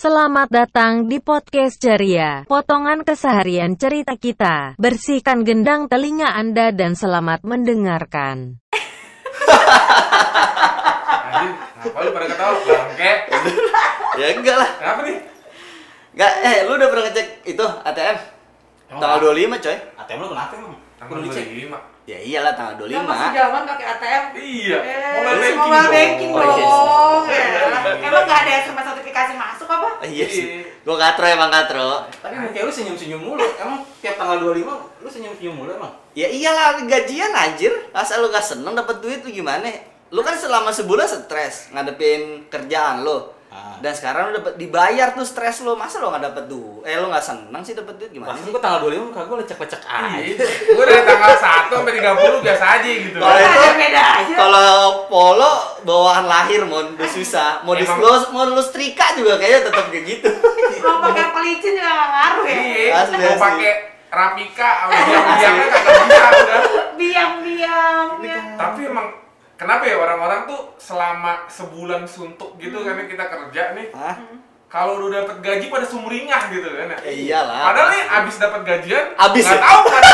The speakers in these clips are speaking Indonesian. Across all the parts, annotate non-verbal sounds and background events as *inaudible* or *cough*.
Selamat datang di podcast Ceria, potongan keseharian cerita kita. Bersihkan gendang telinga Anda dan selamat mendengarkan. Anjing, apa lu pada ketawa? Bangke. ya enggak lah Kenapa nih? enggak eh lu udah pernah ngecek itu ATM Emang tanggal apa? 25 coy ATM lu kenapa emang? Tanggal Kudu dicek. 25. ya iyalah tanggal Kan masih 25 zaman pakai ATM. Iya, Eh, mobile banking. mobile dong. banking Oh, yes. dong. Ya. Emang nggak ada SMS notifikasi masuk apa? Ah, iya sih gua katro emang katro Tapi muka lu senyum-senyum mulu. Emang tiap tanggal 25 lu senyum-senyum mulu emang? ya iyalah gajian anjir masa lu gak seneng dapet duit lu gimana lu kan selama sebulan stres ngadepin kerjaan lu Ah. dan sekarang lu dapet dibayar tuh stres lu masa lu gak dapet duit eh lu gak seneng sih dapet duit gimana Pas sih gua tanggal 25 muka gua lecek-lecek Iya. aja. *laughs* Gue dari tanggal 1 sampai 30 biasa aja gitu. Kalau Nggak itu beda aja. kalau polo bawaan lahir mon udah susah mau di Emang- lu mau lu setrika juga kayaknya tetap kayak gitu *laughs* Mau pakai pelicin juga nggak ngaruh ya. Iya, Asli, mau pakai rapika, *laughs* biang-biangnya kagak bisa udah. Biang-biang. ya. Tapi emang kenapa ya orang-orang tuh selama sebulan suntuk gitu kan kita kerja nih, Hah? kalau udah dapet gaji pada sumringah gitu kan ya. Ya iyalah. Padahal nih abis dapet gajian, Abis nggak ya? tahu kan, *laughs*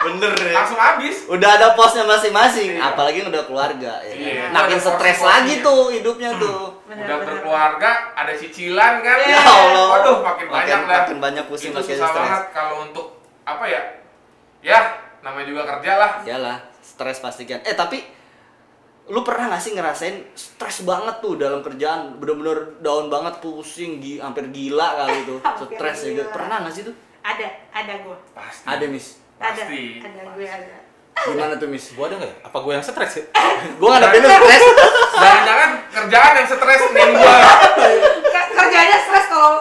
Bener ya. langsung abis. Udah ada posnya masing-masing, Iya. apalagi udah keluarga ya. kan? Iya. Makin stres lagi tuh hidupnya tuh. Bener, udah bener. berkeluarga, ada cicilan kan. Ya Allah. Waduh, makin, banyak Makin- dah. makin banyak pusing, Itu makin susah stres. banget kalau untuk apa ya? Ya, namanya juga kerja lah. Iyalah, stres pastikan. Eh tapi lu pernah gak sih ngerasain stres banget tuh dalam kerjaan bener-bener down banget pusing gi hampir gila kali tuh *laughs* Hampir stres ya gila. pernah gak sih tuh Ada, ada gue. Pasti. ada miss Ada, Pasti. ada gue ada. gimana tuh miss Gua ada enggak ya? Apa gua yang stres ya? *laughs* gua nggak ada stres Jangan-jangan kerjaan yang stres nih gua. Ke- Kerjanya stres kalau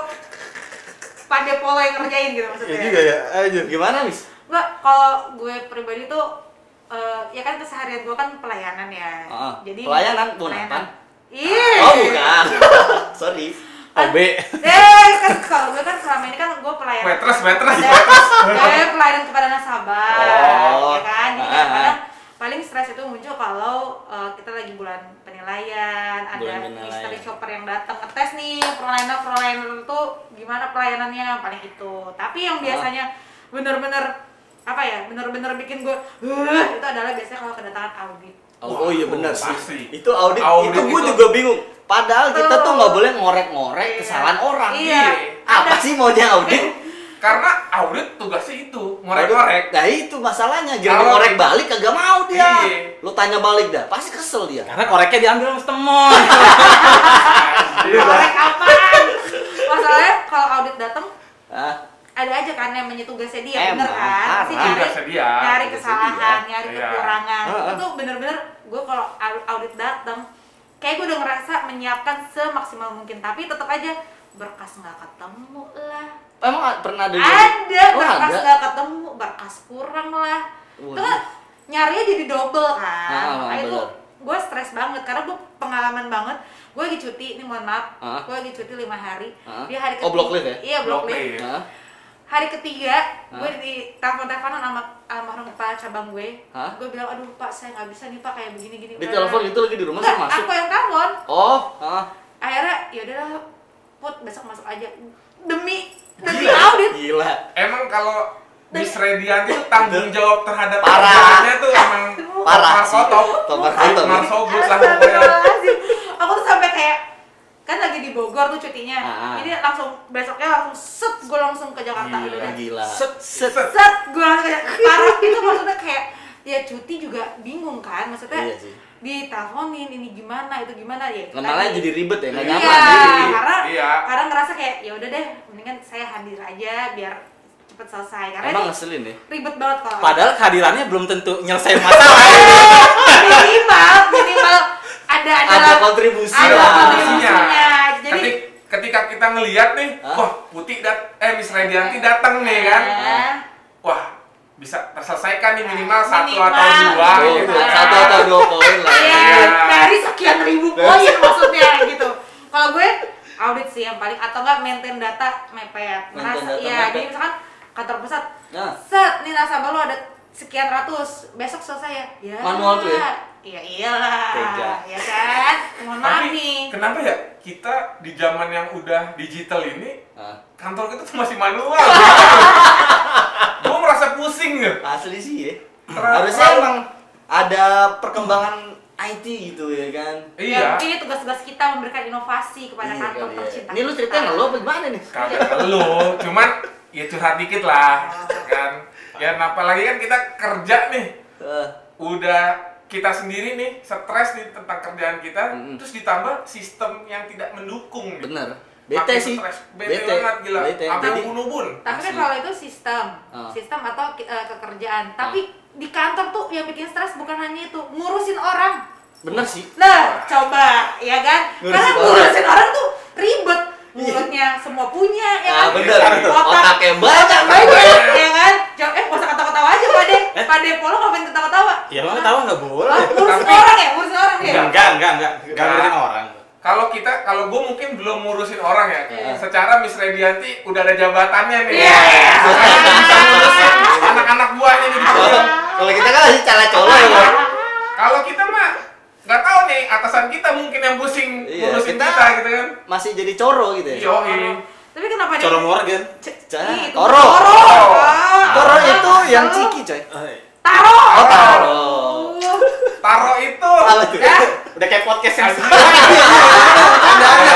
pandai polo yang ngerjain gitu maksudnya. ya. Aja. gimana miss Enggak, kalau gue pribadi tuh eh, ya kan keseharian gue kan pelayanan ya. Ah, Jadi pelayanan, bukan apaan? Iya. oh bukan *laughs* sorry OB. Eh, kan kalau gue kan selama ini kan gue pelayanan. Waitress, waitress. Ada eh, pelayanan kepada nasabah, Oh. ya kan? Jadi Ah, paling stres itu muncul kalau eh, kita lagi bulan penilaian, ada Bulan penilaian. mystery shopper yang datang ngetes nih proliner proliner itu gimana pelayanannya paling itu. Tapi yang biasanya bener-bener apa ya, bener-bener bikin gue "Huh," itu adalah biasanya kalau kedatangan audit. Oh, oh iya benar sih. pasti. Itu audit, Audit itu gue juga bingung. Padahal kita tuh nggak boleh ngorek-ngorek Iya. kesalahan orang. Iya. Apa Ada. sih maunya audit? *laughs* Karena audit tugasnya itu, ngorek-ngorek. Nah itu masalahnya. Jangan Kalau- ngorek balik kagak mau dia. Iya. Lu tanya balik dah, pasti kesel dia. Karena koreknya diambil sama temon. Korek *laughs* apaan? Masalahnya kalau audit datang ada aja kan yang tugasnya dia, Emang, bener kan? Pasti parah. nyari, dia, nyari kesalahan, dia. nyari Iya. kekurangan. Ah. Itu bener-bener gue kalau au- audit datang, kayak gue udah ngerasa menyiapkan semaksimal mungkin, tapi tetap aja berkas nggak ketemu lah. emang pernah ada Ada Oh, berkas ada? nggak ketemu, berkas kurang lah. Itu Waduh. kan nyarinya jadi double kan. Ah, ah, Makanya itu gue stres banget karena gue pengalaman banget. Gue lagi cuti, ini mohon maaf, Ah. gue lagi cuti lima hari. Ah. Dia hari Oh, block leave ya? Iya block Block leave? Hari ketiga Hah? gue di telepon teleponan sama almarhum kepala cabang gue Hah? gue bilang aduh pak saya nggak bisa nih pak kayak begini gini Di telepon itu lagi di rumah Enggak, sih masuk. aku yang telepon Oh, ah. akhirnya ya udahlah put besok masuk aja demi demi audit Gila. Emang kalau Miss Redianti itu tanggung jawab terhadap Parah. kerjaannya tuh emang Parah sih. Markotop. Top Markotop. Marsobut lah pokoknya. Astagfirullahaladzim. aku tuh sampai kayak kan lagi di Bogor tuh cutinya Ah, ah. jadi langsung besoknya langsung set gue langsung ke Jakarta Gila, udah deh. Gila. Set, set. set. set gue langsung kayak parah itu maksudnya kayak ya cuti juga bingung kan maksudnya Iya sih. diteleponin ini gimana itu gimana ya tadi. jadi ribet ya, nggak iya nyaman. Jadi- karena Iya. karena ngerasa kayak ya udah deh mendingan saya hadir aja biar cepet selesai karena Emang ngeselin ya? ribet banget kalau Padahal kehadirannya belum tentu nyelesain *laughs* masalah. minimal minimal ada ada Ada kontribusi ada lah. kontribusinya jadi Ketik- ketika kita ngelihat nih, wah Putih dat eh Miss Redianti datang nih kan. eh, Wah, bisa terselesaikan nih minimal satu Minimal. atau dua Oh, gitu. Iya. satu atau dua poin lah. Iya, Iya. dari sekian ribu poin maksudnya gitu. Kalau gue audit sih yang paling atau enggak maintain data mepet. Maintain Merasa data iya, mepet. jadi misalkan kantor pusat Nah. set nih nasabah lo ada sekian ratus besok selesai ya ya Manual tuh ya? Iya iyalah, Tega. ya kan? Mohon maaf Tapi nih. kenapa ya kita di zaman yang udah digital ini Ah, kantor kita tuh masih manual. *laughs* gue merasa pusing ya. asli sih ya. Harusnya emang ada perkembangan IT gitu ya kan. Ya, Iya. mungkin ini tugas-tugas kita memberikan inovasi kepada Iya kantor ya. tercinta. Ini lu ceritain lo apa gimana nih? Kagak lu, cuman ya curhat dikit lah, kan. Ya apalagi kan kita kerja nih, Eh, udah kita sendiri nih stres nih tentang kerjaan kita, Mm-mm. terus ditambah sistem yang tidak mendukung. nih. bener. Bete sih. stres. Bete, banget gila. Bete. Jadi- ubun-ubun. Tapi kan kalau itu sistem, Ah. sistem atau uh, kekerjaan. Tapi di kantor tuh yang bikin stres bukan hanya itu, ngurusin orang. bener sih. Nah, coba, ya kan? Ngurusin Karena orang. ngurusin orang tuh ribet. Mulutnya semua punya, ya Ah, kan? bener. Otak, Otaknya banyak. banyak, De Polo ngapain ketawa-tawa? Ya emang tahu nggak boleh. ngurusin Tapi- orang ya, ngurusin orang ya. Enggak, enggak, enggak, enggak. Ngurusin orang. Kalau kita, kalau gue mungkin belum ngurusin orang ya. Iya. Secara Miss Redianti udah ada jabatannya nih. Iya. Makanya bisa ngurusin anak-anak buahnya nih. Kalau kalau kita kan masih cala colo ya. Kalau kita mah nggak tahu nih atasan kita mungkin yang pusing Iya, ngurusin kita- kita, gitu kan. Masih jadi coro gitu ya. Yo, Tapi kenapa dia? Coro Morgan. Toro. Toro. Coro itu yang ciki, coy. Taro. Oh, taro. Taro itu. Apa tuh? Ya. Udah kayak podcast yang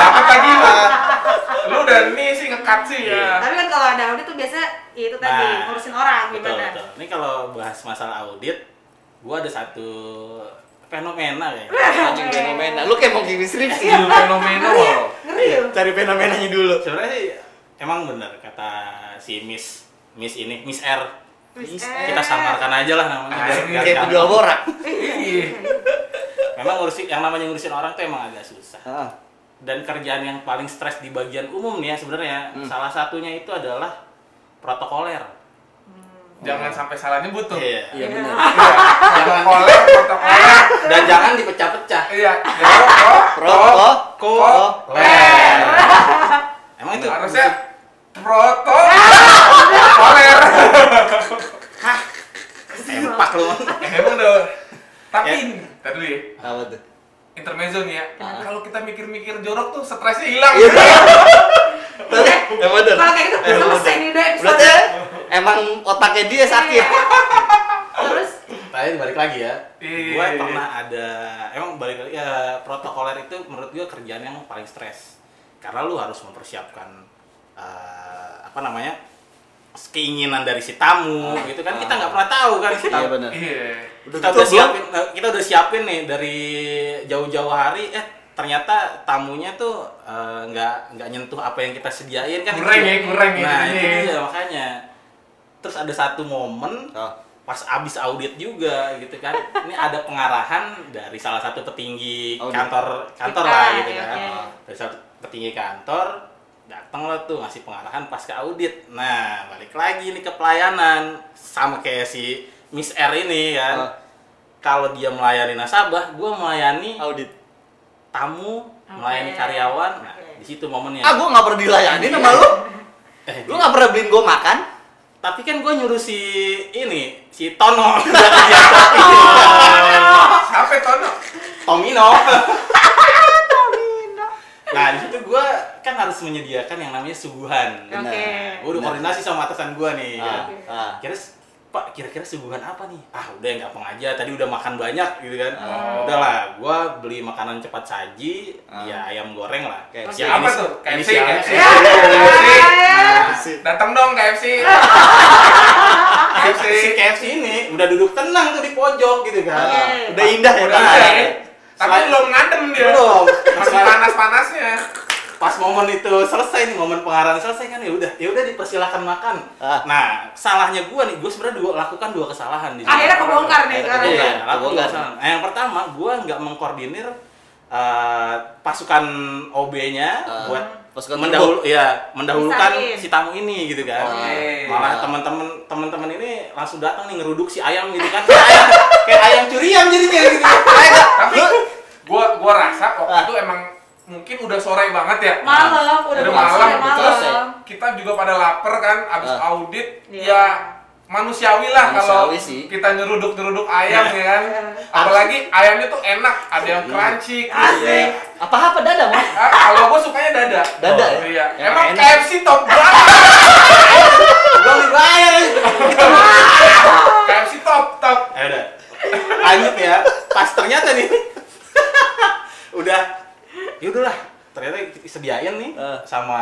Apa lagi lu? Lu udah nih sih ngekat sih ya. Tapi kan kalau ada audit tuh biasa ya itu tadi Nah, ngurusin orang Betul, gimana? betul. Ini kalau bahas masalah audit, gua ada satu fenomena ya. Anjing fenomena. Lu kayak mau gini skripsi. Itu fenomena loh. Ngeri ya? Cari fenomenanya dulu. Sebenarnya sih emang bener kata si Miss Miss ini, Miss R. Miss. R. Kita samarkan aja lah namanya. Ah, biar- Kayak penjual borak. Iya. Memang ngurusin yang namanya ngurusin orang tuh emang agak susah. Ah, Dan kerjaan yang paling stres di bagian umum nih ya sebenarnya Hmm. salah satunya itu adalah protokoler. Jangan sampai salah nyebut tuh. Iya. Iya benar. Iya. Protokoler, protokoler. Dan jangan dipecah-pecah. Iya. Pro, pro, Ko-. Emang itu Harusnya proto koler. empak lu. Emang dong. Tapi Ya. ini, tadi dulu ya. Apa tuh? Intermezzo nih ya. Kenapa? Kalau kita mikir-mikir jorok tuh stresnya hilang. Iya. Tapi emang bener. Kalau kayak gitu Emang selesai nih udah episode. Berarti emang otaknya dia sakit. Terus Tadi balik lagi ya. Iya. Gue pernah ada emang balik lagi ya protokoler itu menurut gue kerjaan yang paling stres. Karena lu harus mempersiapkan eh, apa namanya? Keinginan dari si tamu gitu kan kita nggak pernah tahu kan si Iya tamu benar. Iya. Udah kita gitu udah belum? siapin eh, kita udah siapin nih dari jauh-jauh hari eh ternyata tamunya tuh eh, nggak nggak nyentuh apa yang kita sediain kan Kurang ya, kurang ya nah itu ya. dia makanya terus ada satu momen Oh. pas abis audit juga gitu kan ini ada pengarahan dari salah satu petinggi Audit. kantor kantor Ah, lah gitu iya, kan oke. dari satu petinggi kantor datang lah tuh ngasih pengarahan pas ke audit nah balik lagi nih ke pelayanan sama kayak si Miss R ini kan Ah. kalau dia melayani nasabah gue melayani Audit. tamu Oke. melayani karyawan nah Oke. di situ momennya Ah, gua nggak pernah dilayani sama lu. *laughs* Eh, Lu nggak pernah beliin gua makan? tapi kan gue nyuruh si ini si Tono *laughs* Siapa Tono? *laughs* Tomino. Nah, di situ gue kan harus menyediakan yang namanya suguhan. Benar. Oke. Gue udah koordinasi sama atasan gue nih. Ah, ya. ah. Kira Pak, kira-kira suguhan apa nih? Ah, udah yang gampang aja. Tadi udah makan banyak gitu kan. Oh. Udahlah, gue beli makanan cepat saji, Ah. ya ayam goreng lah. KFC. Ya, Apa tuh? KFC, KFC. Ya. KFC. Datang dong KFC. KFC. Si KFC ini udah duduk tenang tuh di pojok gitu kan. Ah, Udah indah ya. Udah Bang? ada ya. Tapi belum ngadem dia. Belum. Masih panas-panasnya. Pas momen itu selesai nih momen pengarahan selesai kan ya udah ya udah dipersilakan makan Ah. nah salahnya gua nih gua sebenarnya dua lakukan dua kesalahan di sini. Akhirnya kebongkar nih Akhirnya sekarang. iya kebongkar. nah, yang pertama gua nggak mengkoordinir eh, pasukan OB-nya Ah. buat Pasukan mendahulu ya mendahulukan Misahin. si tamu ini gitu kan Oke. malah Ah. teman-teman teman-teman ini langsung datang nih ngeruduk si ayam gitu kan kayak ayam kayak ayam curian jadinya gitu Tapi gua gua rasa waktu Ah. itu emang mungkin udah sore banget ya. Malam, udah Udah malam, malam, malam. terus kita juga pada lapar kan abis Ah. audit Iya. ya manusiawi lah kalau kita nyeruduk-nyeruduk ayam ya kan. Apalagi ayamnya tuh enak, ada yang crunchy, crispy. Iya. Apa apa dada mas? Ah, kalau gue sukanya dada. Dada Oh, ya? Iya. Yang Emang enak. KFC top *laughs* banget. Belum dibayar. KFC top top. Ya udah. Lanjut ya. Pas ternyata nih. *laughs* udah. Ya udahlah. Ternyata sediain nih Eh. sama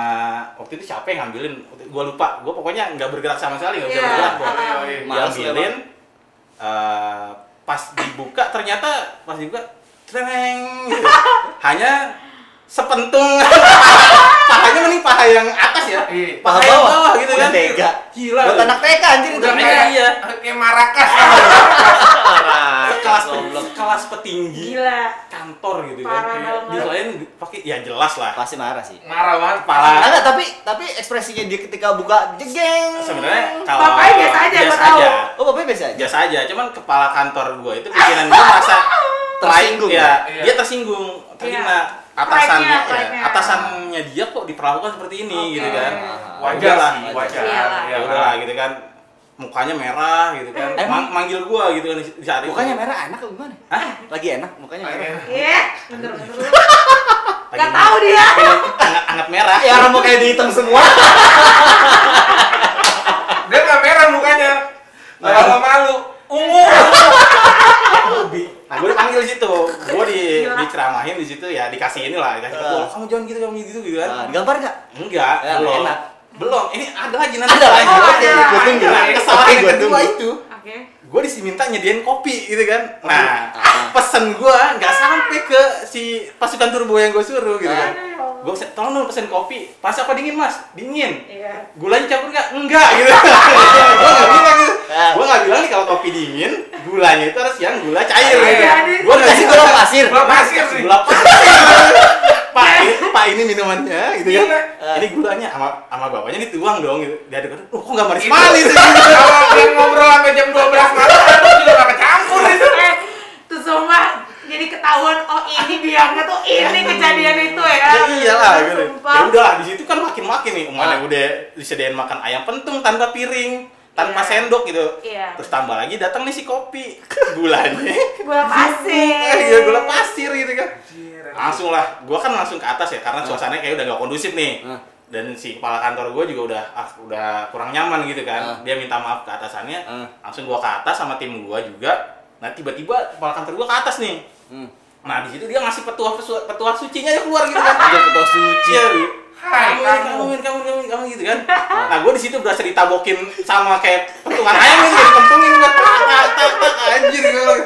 waktu itu siapa yang ngambilin? Gua lupa. Gua pokoknya nggak bergerak sama sekali, nggak bisa Iya. bergerak gua. Males Diambilin. eh, pas dibuka ternyata pas dibuka treng gitu. *laughs* hanya sepentung *laughs* pahanya mending paha yang atas ya Iya. paha Paha yang bawah. bawah gitu kan tega. gila Buat anak TK anjir itu. Udah Iya, kayak iya. kayak *laughs* marakas. kelas petinggi Gila. Kantor gitu Parah kan banget. diselain pakai ya jelas lah Pasti marah sih. Marah banget. kepala Enggak, tapi tapi ekspresinya dia ketika buka jegeng. sebenarnya kalau Bapaknya biasa aja, gua biasa tahu. aja Oh, bapaknya biasa aja. biasa aja cuman kepala kantor gua itu pikiran gua merasa *laughs* Tersinggung, ya, ya? dia Iya. tersinggung terhina Iya. atasannya ya, atasannya dia kok diperlakukan seperti ini Oke. gitu kan Wajar lah sih, wajar. Iyalah. ya udahlah gitu kan mukanya merah gitu kan Emang- Man- manggil gua gitu kan di saat itu Mukanya merah enak atau gimana? Hah? Lagi enak mukanya merah. Iya, bener-bener. Lagi Gak tahu dia. anget, anget merah Ya orang mau kayak dihitam semua. Dia nggak merah mukanya. Nah. Kalau malu, ungu. Nah, gue dipanggil di situ, gue di diceramahin di situ ya dikasih inilah, dikasih Ah. kebul. Kamu jangan gitu, kamu gitu gitu Nah, kan? digambar enggak? Enggak, Ya, belum. enak. Belum. Ini ada lagi nanti. Ada lagi. Oh, ada. gua tunggu. Nah, Oke, kesalahan yang gua kedua tunggu. itu, Gue diminta nyediain kopi gitu kan. Nah, Ah. pesen gue nggak sampai ke si pasukan turbo yang gue suruh gitu kan. Gue tolong dong pesen kopi. Pas apa dingin mas? Dingin. Iya. Gulanya campur nggak? Enggak gitu. *laughs* gue nggak bilang gitu. Ah. Gue nggak bilang nih kalau kopi dingin, gulanya itu harus yang gula cair. Gitu. Iya, Gue nggak Kasih bilang gula pasir. Gula pasir sih. gula *laughs* pasir. Pak, ini, Pak ini minumannya gitu kan. Gila. Ini gulanya sama sama bapaknya dituang dong gitu. Dia ada oh kok nggak manis manis. *laughs* Kalau dia ngobrol sampai jam 12 malam, aku juga gak kecampur itu. *laughs* Eh, tuh sumpah jadi ketahuan oh ini biangnya tuh ini kejadian itu ya. Ya iyalah gitu. Ya udahlah di situ kan makin-makin nih Ah. mana udah disediain makan ayam pentung tanpa piring, tanpa Iya. sendok gitu. Iya. Terus tambah lagi datang nih si kopi. *laughs* Gulanya. Gula pasir. Eh, iya gula pasir gitu kan. Langsung lah, gua kan langsung ke atas ya karena suasananya kayak udah gak kondusif nih. Ah. Dan si kepala kantor gua juga udah ah, udah kurang nyaman gitu kan. Ah. Dia minta maaf ke atasannya. Ah. Langsung gua ke atas sama tim gua juga. Nah, tiba-tiba kepala kantor gua ke atas nih. Hmm. Nah, di situ dia ngasih petua petua sucinya aja keluar gitu kan. *laughs* Ada foto suci. Iya, Hai, kamu, kamu. kamu, kamu, kamu, kamu, gitu kan. Nah, gue di situ berasa ditabokin sama kayak pentungan ayam gitu, kempungin gue. Tak, tak, tak, anjir gue.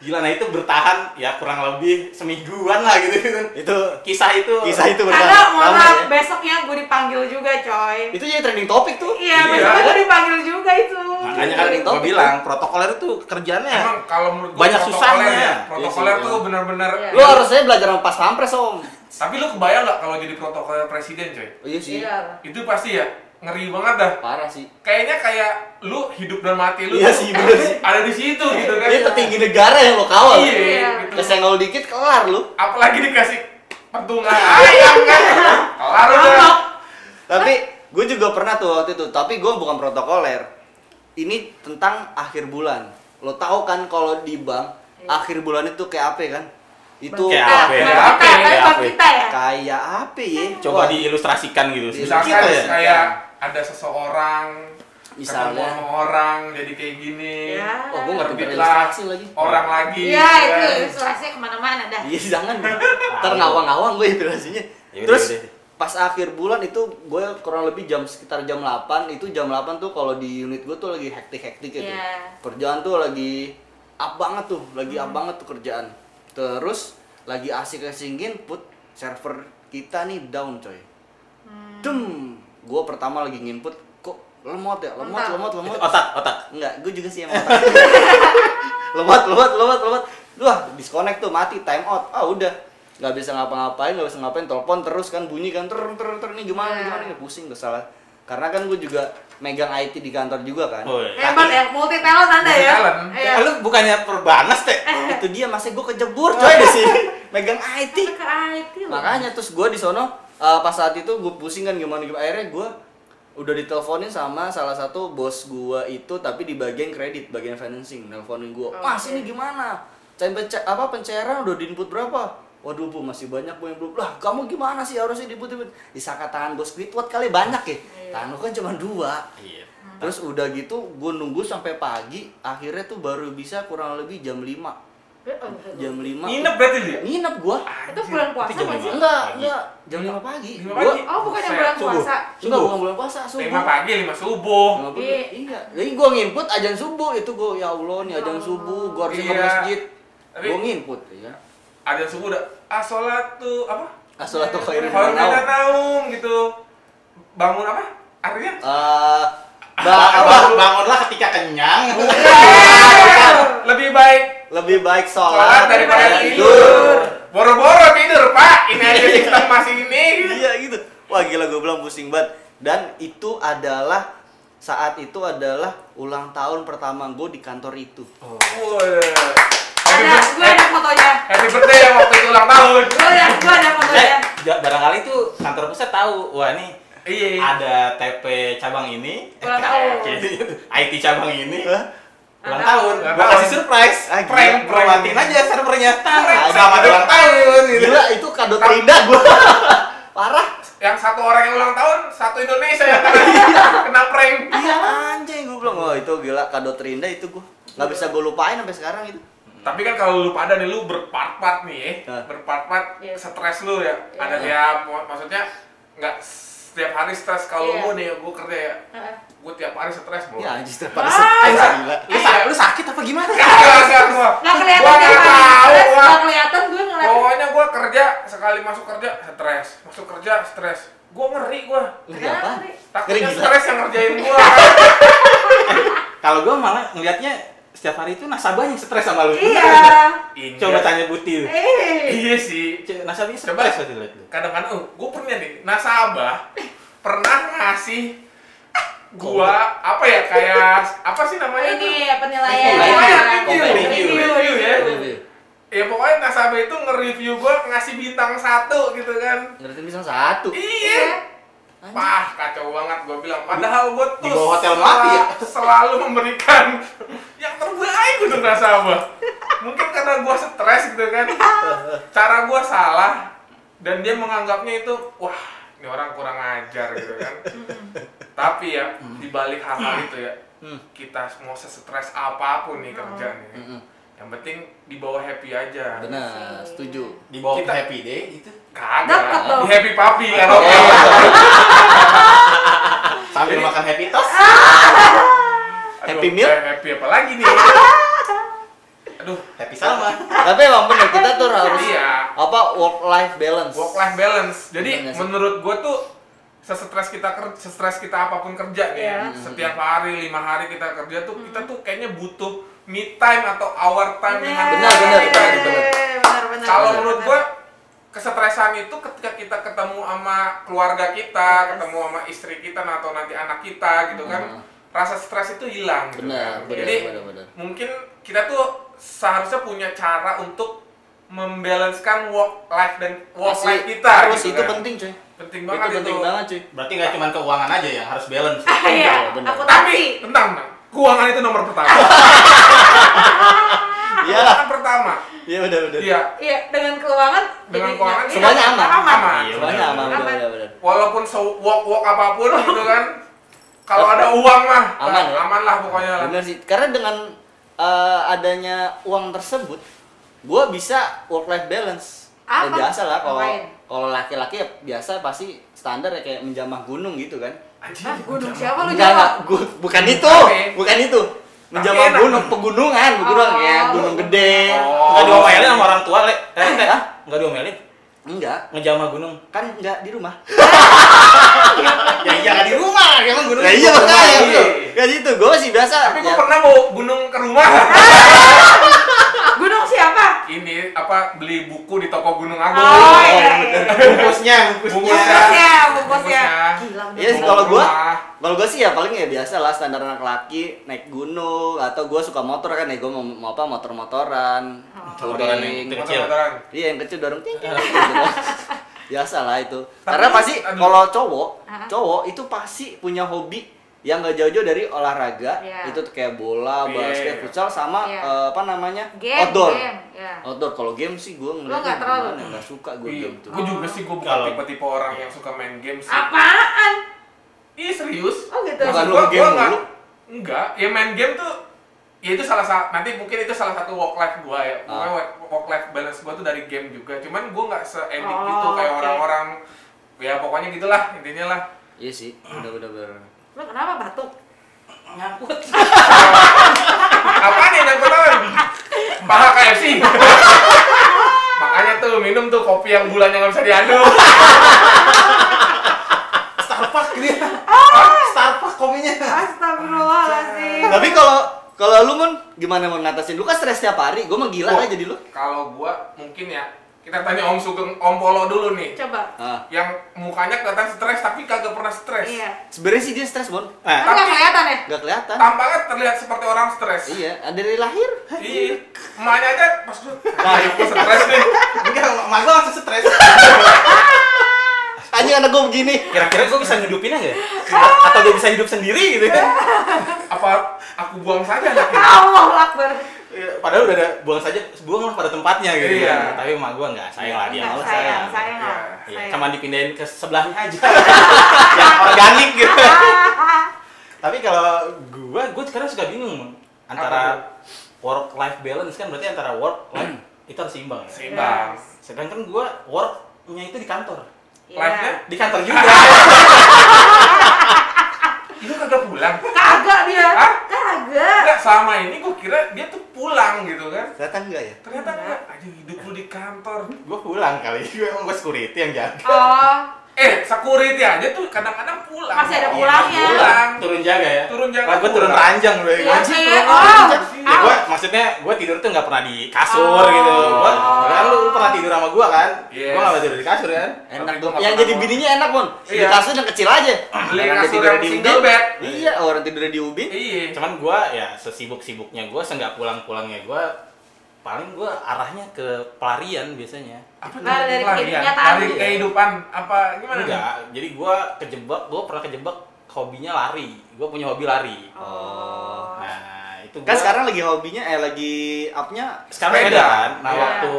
Gila, nah itu bertahan ya kurang lebih semingguan lah gitu kan. Itu Kisah itu. kisah itu Karena bertahan mohon lama maaf ya. besoknya gue dipanggil juga coy. Itu jadi trending topik tuh. Iya, Iya. besoknya gue dipanggil juga itu. Makanya kan gue topic bilang protokoler itu kerjanya Emang kalau menurut gua Banyak protokoler susahnya. ya, Protokoler Iya sih, tuh iya. benar-benar. Iya. Lu harusnya belajar sama pas pampres, Om. Tapi lu kebayang nggak kalau jadi protokoler presiden, coy? Oh, iya sih. Iya. Itu pasti ya ngeri banget dah. Parah sih. Kayaknya kayak lu hidup dan mati lu Iya sih, bener sih. ada di situ gitu kan. Ini petinggi negara yang lo kawal. Iya, Iya. gitu. Kesenggol dikit kelar lu. Apalagi dikasih pentungan ayam kan. Kelar udah. Tapi gue juga pernah tuh waktu itu, tapi gue bukan protokoler. Ini tentang akhir bulan. Lo tahu kan kalau di bank Iya. akhir bulan itu kayak apa kan? Itu Kayak Nah, apa ya? Kayak apa ya? Kayak apa ya? kita ya. kayak apa ya? coba diilustrasikan gitu. Ya? kayak ada seseorang Misalnya. ketemu sama orang jadi kayak gini. Ya. Oh, gue nggak Terbitlah ilustrasi lagi. orang lagi. Iya, gitu itu kan. ilustrasinya ke mana-mana dah. Iya jangan. *laughs* Ntar ngawang-ngawang gue ilustrasinya. Yaudah, Terus yaudah. pas akhir bulan itu gue kurang lebih jam sekitar jam 8 itu jam 8 tuh kalau di unit gue tuh lagi hektik-hektik gitu. Iya. Kerjaan tuh lagi up banget tuh, lagi up banget tuh kerjaan. Terus lagi asik-asikin put server kita nih down coy. Dem, gue pertama lagi nginput kok lemot ya, lemot, Mantap. lemot, lemot. Otak, otak. Enggak, gue juga sih emang otak. *laughs* lemot, lemot, lemot, lemot. Wah, disconnect tuh, mati, time out. Ah, udah. Nggak bisa ngapa-ngapain, nggak bisa ngapain, telepon terus kan bunyi kan, ter ter ter ini gimana, Iya. gimana, nih pusing, kesalahan. Karena kan gue juga megang IT di kantor juga kan. Oh, iya. Hebat ya, multi talent anda ya. Iya. Eh, lu bukannya perbanas teh? Itu dia, masih gue kejebur coy di sini. megang IT. Ke IT loh. Makanya terus gue di sono eh, pas saat itu gue pusing kan gimana gimana. Akhirnya gue udah diteleponin sama salah satu bos gua itu tapi di bagian kredit bagian financing nelponin gua mas Oke. ini gimana? Pence- apa pencairan udah diinput berapa? Waduh bu masih banyak bu yang belum. Lah kamu gimana sih harusnya diinput input disangka tangan gua Squidward kali banyak ya? Tangan gua kan cuma dua. Iya. terus udah gitu gua nunggu sampai pagi akhirnya tuh baru bisa kurang lebih jam 5 jam 5 Nginep berarti dia? nginep gua. Itu bulan puasa Itu jam nggak sih? lima. enggak enggak jam 5 pagi Lima Gua- pagi? Oh, bukan yang bulan Subuh. puasa. enggak bukan bulan puasa subuh Lima pagi, lima subuh. Lima Iya. iya. Jadi gua nginput ajan subuh itu gua ya Allah nih ajan subuh gua harus ke Iya. masjid. Tapi- Gua nginput ya. Ada subuh udah ah sholat tuh apa? Asolatu khairin Kalau minan kita naum. gitu. Bangun apa? Artinya? Eh, ba- Ba- apa? Bang- bangunlah ketika kenyang. Lebih baik Lebih baik sholat sholat daripada daripada tidur. Boro-boro tidur, Pak. Ini aja sistem masih ini. Iya gitu. Wah gila gua bilang pusing banget. Dan itu adalah saat itu adalah ulang tahun pertama gue di kantor itu. Wah. Happy Ada, gue ada fotonya. Happy birthday yang waktu itu ulang tahun. Gue ada, gue ada fotonya. ja- barangkali itu kantor pusat tahu. Wah, nih Iya. ada TP cabang ini, eh, Ulang tahun. *laughs* kayak gitu. IT cabang ini. Ulang tahun. Gua kasih surprise. Ah, prank, gua matiin aja servernya. Prank. Selamat ulang tahun gitu. Gila itu kado terindah gua. *laughs* Parah. Yang satu orang yang ulang tahun, satu Indonesia yang kena, kena prank. Iya anjing gue bilang wah itu gila kado terindah itu gua. Nggak bisa gue lupain sampai sekarang itu. Tapi kan kalau lu pada nih lu berpart-part nih ya, Hah? berpart-part Iya. stres lu ya. Iya. Ada tiap maksudnya nggak setiap hari stres kalau Iya. gua nih gua kerja ya. Heeh. Gua tiap hari stres, Bro. Ya anjing setiap hari Ah, stres iya. gila. Lu, sa- lu sakit apa gimana? Enggak, enggak gua. Kelihatan Gua tiap nggak hari tahu, stres, gua. kelihatan gue ngeliatin. Pokoknya gua kerja sekali masuk kerja stres, masuk kerja stres. Gua ngeri gua. Ngeri apa? Takutnya stres yang ngerjain gua. *laughs* Kalau gua malah ngelihatnya setiap hari itu nasabahnya yang stres sama lu. Iya. Iya. Coba tanya Buti. Eh. Iya sih. Nasabahnya Coba. stres lu. kadang-kadang oh, gue pernah nih nasabah pernah ngasih gua apa ya kayak apa sih namanya Ini tuh? penilaian. Review, Review, review, review ya. Ya pokoknya nasabah itu nge-review gua ngasih bintang satu gitu kan. Ngeritin bisa satu. Iya. Wah, kacau banget gua bilang. Padahal gua tuh Di bawah hotel mati ya? selalu memberikan yang terbaik untuk nasabah. Mungkin karena gua stres gitu kan. Cara gua salah dan dia menganggapnya itu wah, ini orang kurang ajar gitu kan. *laughs* Tapi ya di balik hal-hal itu ya, Hmm. kita mau stres apa pun nih kerja nih. Mm-mm. Yang penting dibawa happy aja. Benar, setuju. Dibawa Kita- happy day gitu. Dapet Kagak. Di happy papi kan. Oh. Sambil Jadi- makan happy toast. *laughs* Happy meal? Happy apa lagi nih? *laughs* Aduh, Happy sama. *laughs* Tapi emang bener kita tuh harus Iya. apa work life balance. work life balance. Jadi menurut gue tuh sestres kita kerja, sestres kita apa pun kerja ya, Iya. setiap hari lima hari kita kerja tuh kita tuh kayaknya butuh me time atau our time dengan Benar, benar, kita benar, gitu. benar. Benar, benar. Kalau menurut gue kesetresan itu ketika kita ketemu sama keluarga kita, Yes. ketemu sama istri kita atau nanti anak kita gitu kan, Hmm. Rasa stres itu hilang gitu Benar, kan. benar, Jadi benar, benar. mungkin kita tuh seharusnya punya cara untuk membalancekan work life dan work Asli, life kita harus gitu itu kan. penting cuy. penting Itu banget itu, penting banget cuy. Berarti nggak cuma keuangan aja yang harus balance. Ah, *laughs* Iya, benar. tapi akuntansi. tentang keuangan itu nomor pertama *laughs* Iya. keuangan pertama Iya benar benar. iya Iya, dengan keuangan Dengan jadi- keuangan, iya, semuanya aman. aman Iya, Semuanya aman Aman. benar benar. walaupun so work work apa pun gitu kan *laughs* kalau ada uang mah Aman, ya? aman lah pokoknya lah Benar sih. Karena dengan eh, adanya uang tersebut, gua bisa work life balance. Ya, Apa? biasa lah kalau kalau laki-laki ya biasa pasti standar ya kayak menjamah gunung gitu kan. Anjing, Ah, gunung siapa lu Enggak, jawab? enggak, gua- bukan itu, bukan itu. Menjamah gunung, pegunungan, pegunungan Oh. ya, gunung gede. Oh. Nggak diomelin sama orang tua, Le. Eh, Teh. Hah? Nggak diomelin. Enggak, Ngejamah gunung. kan enggak di rumah. *laughs* Ya iya nggak di rumah, emang gunung. Ya di iya rumah. makanya, Iya. bro. Kan itu, gua sih biasa. tapi ya, gue pernah mau gunung ke rumah Gunung siapa? ini apa beli buku di toko Gunung Agung Oh, iya. Bungkusnya, bungkusnya. Bungkusnya, bungkusnya. Iya sih, kalau gua kalau gua sih ya paling ya biasa lah standar anak laki naik gunung atau gua suka motor kan ya gua mau, mau apa motor-motoran Oh. Motoran yang kecil. Iya yang kecil dorong gitu. *laughs* biasa lah itu Tapi- karena pasti kalau cowok cowok itu pasti punya hobi yang gak jauh-jauh dari olahraga Iya. itu tuh kayak bola Iya, basket iya. futsal sama Iya. eh, apa namanya game outdoor game ya outdoor kalau game sih gue ngeliatnya nggak terlalu? gimana, nggak suka gue Iya, game tuh gue juga sih gue bukan tipe-tipe orang yang suka main game sih. apaan Iya serius. oh gitu Bukan lu game gua nggak- mulu. Enggak, ya main game tuh ya itu salah satu nanti mungkin itu salah satu work life gua ya. Ah. Pokoknya work life balance gua tuh dari game juga. Cuman gua nggak se-edik Oh, gitu kayak orang-orang ya pokoknya gitulah intinya lah. iya sih bener-bener bener. Lu kenapa batuk Nyangkut. Apa nih yang ketahuan? Paha KFC. Makanya tuh minum tuh kopi yang gulanya nggak bisa diaduk. Starbucks gitu ya. Starbucks kopinya. astagfirullahaladzim tapi kalau kalau lu mun gimana mau ngatasin lu kan stres tiap hari gue mah gila Oh. aja jadi lu Kalau gua mungkin ya kita tanya Om Sugeng, Om Polo dulu nih. coba ah. Yang mukanya kelihatan stres tapi kagak pernah stres. iya sebenarnya sih dia stres bon Nah, kan nggak kelihatan ya nggak kelihatan Tampaknya terlihat seperti orang stres. iya ada dari lahir Iya, emaknya aja pas gue, wah gue stres nih. enggak, mak gua langsung stres. *laughs* anjing anak gue begini Kira-kira gua bisa ngidupinnya nggak? *laughs* Atau dia bisa hidup sendiri gitu kan? Apa aku buang saja anaknya? Allah Akbar Iya, Padahal udah ada buang saja, buang lah pada tempatnya gitu. Iya. kan. Tapi emak gua nggak, sayang lah dia. Nggak, males sayang sayang. sayang Iya. Iya, sayang. cuma dipindahin ke sebelahnya aja. *laughs* yang organik gitu. *laughs* Tapi kalau gua, gua sekarang suka bingung antara work life balance kan berarti antara work life *clears throat* itu harus seimbang ya. Seimbang. Sedangkan gua worknya itu di kantor. Iya. Live-nya? Di kantor *laughs* juga. Itu kagak pulang. kagak dia Hah? Kagak Enggak, selama ini gue kira dia tuh pulang gitu kan. kelihatan enggak ya Ternyata enggak. Aja hidup lu di kantor. gua pulang kali. *laughs* Gua emang gua security yang jaga. oh Eh, security aja tuh kadang-kadang pulang. Masih ada Iya, pulangnya. Pulang. Turun jaga ya. Turun jaga Lah, gua turun ranjang bro. iya Anjing, sih turun oh. Ya Au. gua maksudnya gua tidur tuh nggak pernah di kasur Oh. gitu. Gua kan lu, lu pernah tidur sama gua kan? Yes. Gua nggak tidur di kasur kan? enak nggak yang pernah jadi bininya enak di Iya. kasur yang kecil aja Beli kasur yang di single bed. iya orang tidurnya di ubin Iya. Cuman gua ya sesibuk-sibuknya gua, seenggak pulang-pulangnya gua paling gua arahnya ke pelarian biasanya. Apa? Nah, dari Pelarian. kenyataan. Dari kehidupan apa gimana? Enggak, jadi gua kejebak, gua pernah kejebak hobinya lari. Gua punya hobi lari. oh Nah, itu kan gua- sekarang lagi hobinya eh lagi upnya sekarang sepeda. beda kan. Nah, Iya. waktu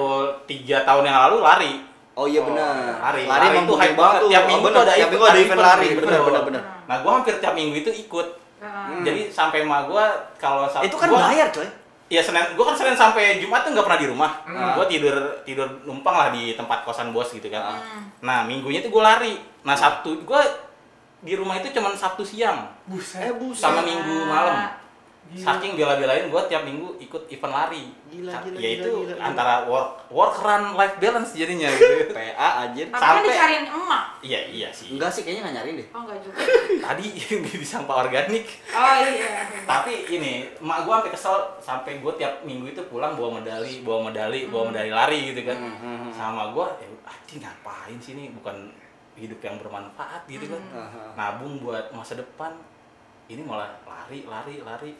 tiga tahun yang lalu lari. oh iya Oh, benar lari. lari emang itu hype banget. tuh Tiap Oh, minggu bener. tuh ada tiap event- minggu ada event lari benar benar benar Nah, gua hampir tiap minggu itu ikut. Heeh. Jadi sampai emak gua kalau itu kan gua- bayar coy Iya Senin, gua kan Senin sampai Jumat tuh nggak pernah di rumah. Hmm. Gua tidur tidur numpang lah di tempat kosan bos gitu kan. Hmm. Nah minggunya tuh gua lari. Nah Sabtu gua di rumah itu cuman Sabtu siang Buset. eh buset sama Minggu malam. Gila. Saking bela-belain gua tiap minggu ikut event lari. Gila, gila, ya gila, itu gila, gila. antara work work run life balance jadinya gitu. *laughs* PA anjir tapi kan Sampai- dicariin emak iya iya sih. enggak sih kayaknya nggak nyariin deh oh enggak juga *laughs* Tadi *laughs* di sampah organik. oh iya Tapi ini, emak gua sampai kesel sampai gua tiap minggu itu pulang bawa medali, bawa medali, bawa medali lari gitu kan. Hmm, hmm, hmm. Sama gua, ya anjing ngapain sih ini bukan hidup yang bermanfaat gitu kan. Hmm. Nabung buat masa depan. Ini malah lari, lari, lari.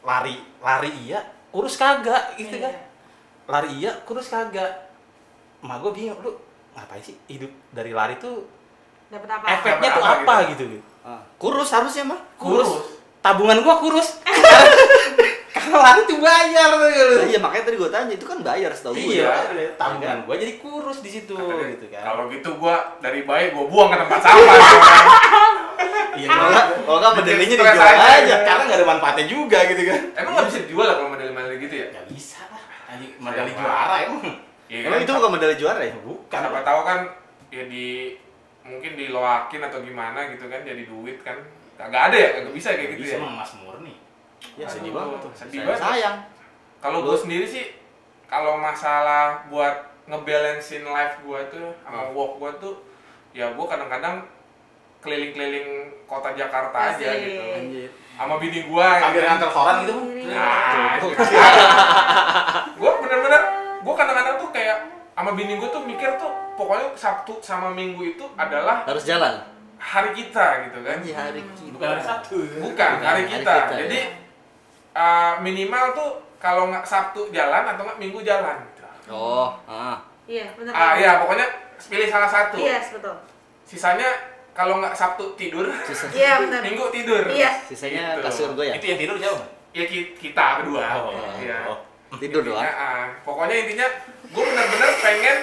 Lari, lari iya, kurus kagak gitu kan. Iya. Lari iya, kurus kagak. Emak gua bingung, lu ngapain sih hidup dari lari tuh dapat apa efeknya tuh apa apa gitu. Ah, kurus harusnya mah kurus. Tabungan gua kurus. *laughs* Lari tuh bayar tuh. Nah, iya makanya tadi gue tanya itu kan bayar setahu gue Iya, ya. tabungan gua jadi kurus di situ Katanya, gitu kan. Kalau gitu gua dari bayi gua buang ke tempat sampah. gitu kan. Iya, Kalau nggak, medalinya dijual aja. aja. karena nggak ada manfaatnya juga gitu kan. Emang nggak bisa dijual lah kalau medali-medali gitu ya? Gak bisa lah. Anjing medali juara emang. Iya Emang kan? itu bukan medali juara ya? Bukan. Siapa tahu kan ya di mungkin diloakin atau gimana gitu kan jadi duit kan. Kagak ada ya, kagak bisa kayak gitu bisa ya. emang Mas Murni. Ya sedih banget tuh. sedih Sayang. banget. Sayang. Kalau gue sendiri sih kalau masalah buat ngebalancein life gue tuh sama work gue tuh ya gue kadang-kadang keliling-keliling kota Jakarta aja Asik. gitu Anjir. sama bini gue Sambil nganter koran gitu. nah, *laughs* gue bener-bener gue kadang-kadang tuh kayak sama bini gue tuh mikir tuh pokoknya Sabtu sama Minggu itu adalah Harus jalan. hari kita gitu kan Anjir hari kita. Bukan hari Sabtu. bukan Bukan, hari hari kita kita, jadi ya. Uh, minimal tuh kalau nggak Sabtu jalan atau nggak Minggu jalan gitu. Oh, ah. iya benar Ah ya pokoknya pilih salah satu. Yes, betul. Sisanya kalau nggak Sabtu tidur, Iya, benar. Minggu tidur. Iya. Sisanya Gitu. kasur gue ya. Itu yang tidur siapa? Bang? Ya ki- kita berdua. Oh, Iya. oh. Tidur doang. Ya, ah. pokoknya intinya gue bener-bener pengen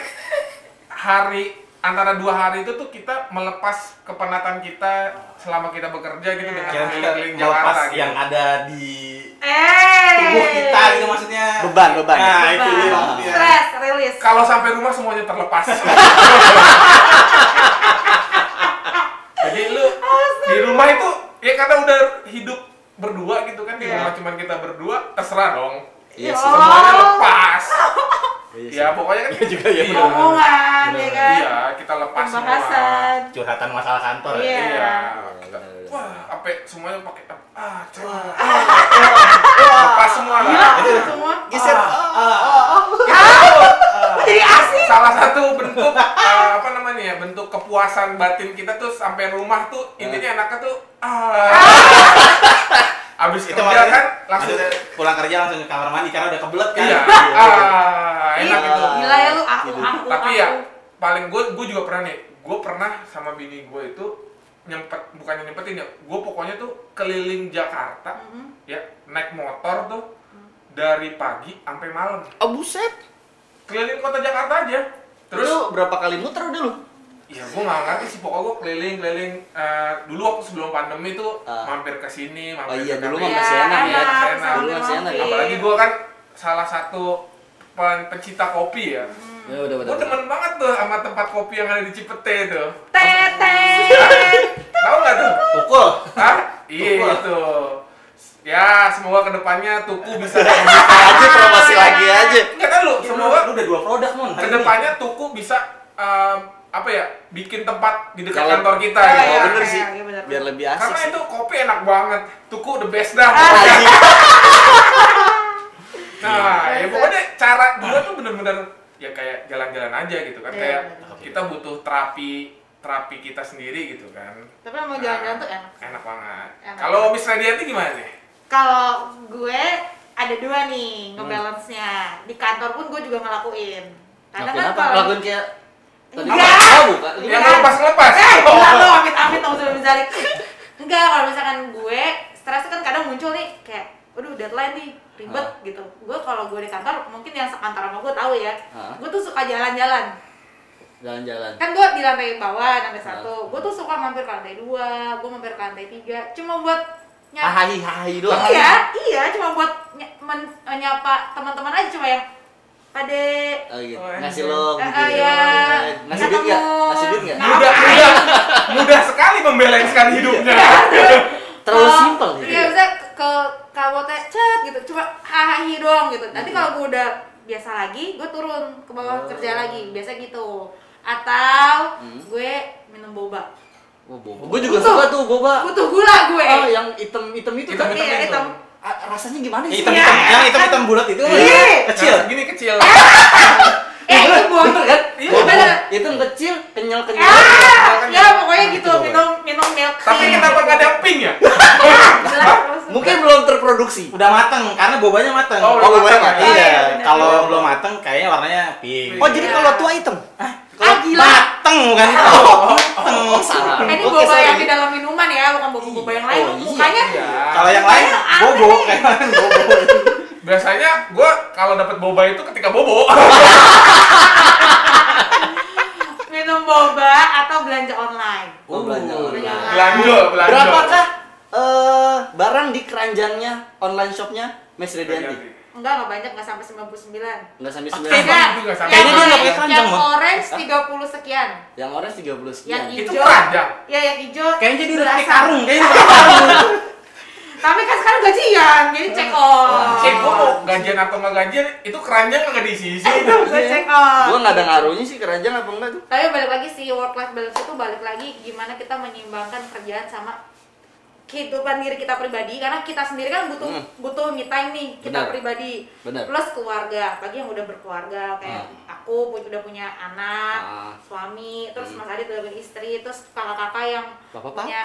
hari antara dua hari itu tuh kita melepas kepenatan kita selama kita bekerja gitu dengan kita keliling-keliling melepas Jakarta gitu. yang ada di Eh. tubuh kita gitu maksudnya. Beban, beban. Nah, itu dia Beban. maksudnya. Stres, rilis. Kalau sampai rumah semuanya terlepas. *laughs* Jadi lu di rumah itu ya karena udah hidup berdua gitu kan di Iya. rumah cuman kita berdua terserah dong. Iya Ya. Allah. Semuanya lepas. *laughs* Iya. Ya pokoknya kan Iya juga ya, Iya, benar. Omongan, ya kan? Iya, kita lepas semua. Pembahasan. Curhatan masalah kantor. ya. Iya. Iya. benar. Wah, apa semuanya pakai ah, coba. Lepas semua lah. semua. Geser. Jadi asik. Salah satu bentuk apa namanya ya, bentuk kepuasan batin kita tuh sampai rumah tuh intinya enaknya tuh ah. Abis Itu kerja kan langsung pulang kerja langsung ke kamar mandi karena udah kebelet kan. iya. Ah, enak Iya. itu. Gila ya lu aku Tidur. aku. Tapi aku. ya paling gue gue juga pernah nih. Gue pernah sama bini gue itu nyempet bukannya nyempetin ya. Gue pokoknya tuh keliling Jakarta Mhm. ya naik motor tuh dari pagi sampai malam. Oh buset. Keliling kota Jakarta aja. Terus Terus berapa kali muter udah lu? Ya gue nggak ngerti sih pokoknya gue keliling-keliling eh, dulu waktu sebelum pandemi tuh Ah. mampir ke sini, Oh mampir iya ke dulu sana. mah masih enak ya. enak, masih enak. Dulu masih enak. Mampir. Apalagi gue kan salah satu pen- pencinta kopi ya. Ya udah udah. Gue demen banget tuh sama tempat kopi yang ada di Cipete tuh. Tetet. Tahu nggak tuh? Tukul. Hah? Iya Tuku. itu. Ya semoga ke depannya Tuku bisa *laughs* aja promosi lagi aja. Enggak kan lu, semoga lu udah dua produk mon. ke depannya Tuku bisa em, apa ya bikin tempat di dekat Kalau- kantor kita Oh, gitu. iya, bener iya, sih. iya, bener, Biar bener. lebih asik Karena sih. itu kopi enak banget. Tuku the best dah. Anjing. *laughs* Nah, Iya. ya pokoknya cara gua tuh bener-bener ya kayak jalan-jalan aja gitu kan. Iya, Kayak bener. kita butuh terapi terapi kita sendiri gitu kan. Tapi emang jalan-jalan tuh enak. Enak banget. Kalau Miss Radianti gimana nih? Kalau gue ada dua nih ngebalance-nya. Di kantor pun gue juga ngelakuin. Karena kan apa? kalau Ngelakuin kayak tadi Enggak. Bukan. Yang Iya. lepas-lepas. Eh, *laughs* gila lo, amit-amit tau sudah misalnya Enggak, kalau misalkan gue stres kan kadang muncul nih kayak Waduh deadline nih, ribet Ah. gitu Gue kalau gue di kantor, mungkin yang sekantor sama gue tahu ya Ah. Gue tuh suka jalan-jalan Jalan-jalan. Kan gue di lantai bawah, lantai satu Gue tuh suka mampir ke lantai dua, gue mampir ke lantai tiga Cuma buat nyapa Hahi hahi doang. Iya, iya, cuma buat ny- men- nyapa teman-teman aja cuma yang Pade Oh, gitu. Oh, Ngasih anjir. lo Eh, gitu. eh, ya. Ngasih duit enggak? Ketemu. Ngasih duit enggak? Mudah, mudah, mudah sekali membalanskan hidupnya. *laughs* Terlalu Kalau- simpel gitu. Iya, bisa ke kabotnya chat gitu, cuma hahaha doang gitu. Nanti kalau gue udah biasa lagi, gue turun ke bawah Oh. kerja lagi, biasa gitu. Atau Hmm. gue minum boba. Oh, boba. Gue juga Butuh. suka tuh boba. Butuh gula gue. Oh, yang hitam-hitam itu kan? Hitam-hitam Iya, itu. hitam. Rasanya gimana Yang sih? hitam-hitam, Iya. yang hitam-hitam bulat itu Iya. kecil. Nah, segini kecil. *laughs* Eh, itu. Bener kan? Iya, bener. Itu kecil, kenyal-kenyal. Ah, ya pokoknya gitu, Itu boba. minum minum milk Tapi tea. kenapa nggak ada pink ya? *laughs* Mungkin belum terproduksi. Udah mateng karena bobanya mateng. Oh, Oh, bobanya matang. matang. Iya, Iya, kalau belum mateng kayaknya warnanya pink. Oh, jadi Iya. kalau tua hitam? Ah, gila. mateng bukan? mateng. Oh, salah. Eh, ini Oke, boba sorry. yang di dalam minuman ya, bukan boba-boba yang lain. Oh, iya. Mukanya Iya. Kalau yang lain aneh bobo nih. kayak *laughs* bobo. Biasanya gue kalau dapat boba itu ketika bobo. *laughs* minum boba atau belanja online. Oh, belanja Uh, online. Belanja, belanja. Berapakah eh, barang di keranjangnya online shopnya Mas Redianti? Enggak, enggak banyak, enggak sampai 99. Enggak sampai Oke, 9. Bang. Enggak. itu nggak sampai. Kayaknya dia nggak pakai keranjang, yang orange 30 sekian. Yang orange 30 sekian. Yang Itu hijau. keranjang. Ya, yang hijau. Kayaknya dia udah pakai karung, kayaknya udah pakai karung. *laughs* Tapi kan sekarang gajian, jadi check on. Eh, gue mau gajian atau nggak gajian, itu keranjang nggak diisi-isi. Gue check on. Gua nggak ada ngaruhnya sih keranjang apa enggak tuh? Tapi balik lagi sih work life balance itu balik lagi gimana kita menyeimbangkan kerjaan sama kehidupan diri kita pribadi karena kita sendiri kan butuh Hmm. butuh me time nih kita Benar. pribadi Benar. plus keluarga apalagi yang udah berkeluarga kayak Hmm. aku udah punya anak Ah. suami terus Hmm. Mas Adit udah punya istri terus kakak-kakak yang Bapak-bapak. punya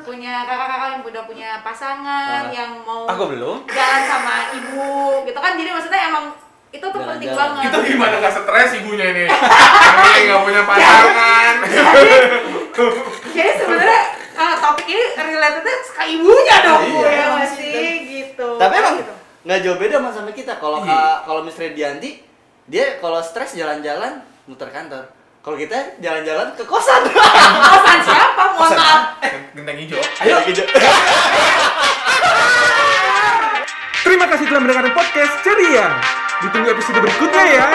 punya kakak-kakak yang udah punya pasangan Ah. yang mau Aku belum. jalan sama ibu gitu kan jadi maksudnya emang itu tuh penting banget Itu gimana gak stres ibunya ini? *laughs* Ini gak punya pasangan. jadi sebenarnya eh, topik ini relatednya ke ibunya dong Iya. gue ya nggak sih gitu Tapi emang Gitu. nggak jauh beda sama sama kita. Kalau Iya. Kak- kalau Miss Redianti, dia kalau stres jalan-jalan muter kantor. Kalau kita jalan-jalan ke kosan. *laughs* kosan siapa mohon maaf Genteng hijau. *laughs* Ayo gitu. *laughs* Terima kasih telah mendengarkan podcast Ceria. Ditunggu episode berikutnya ya.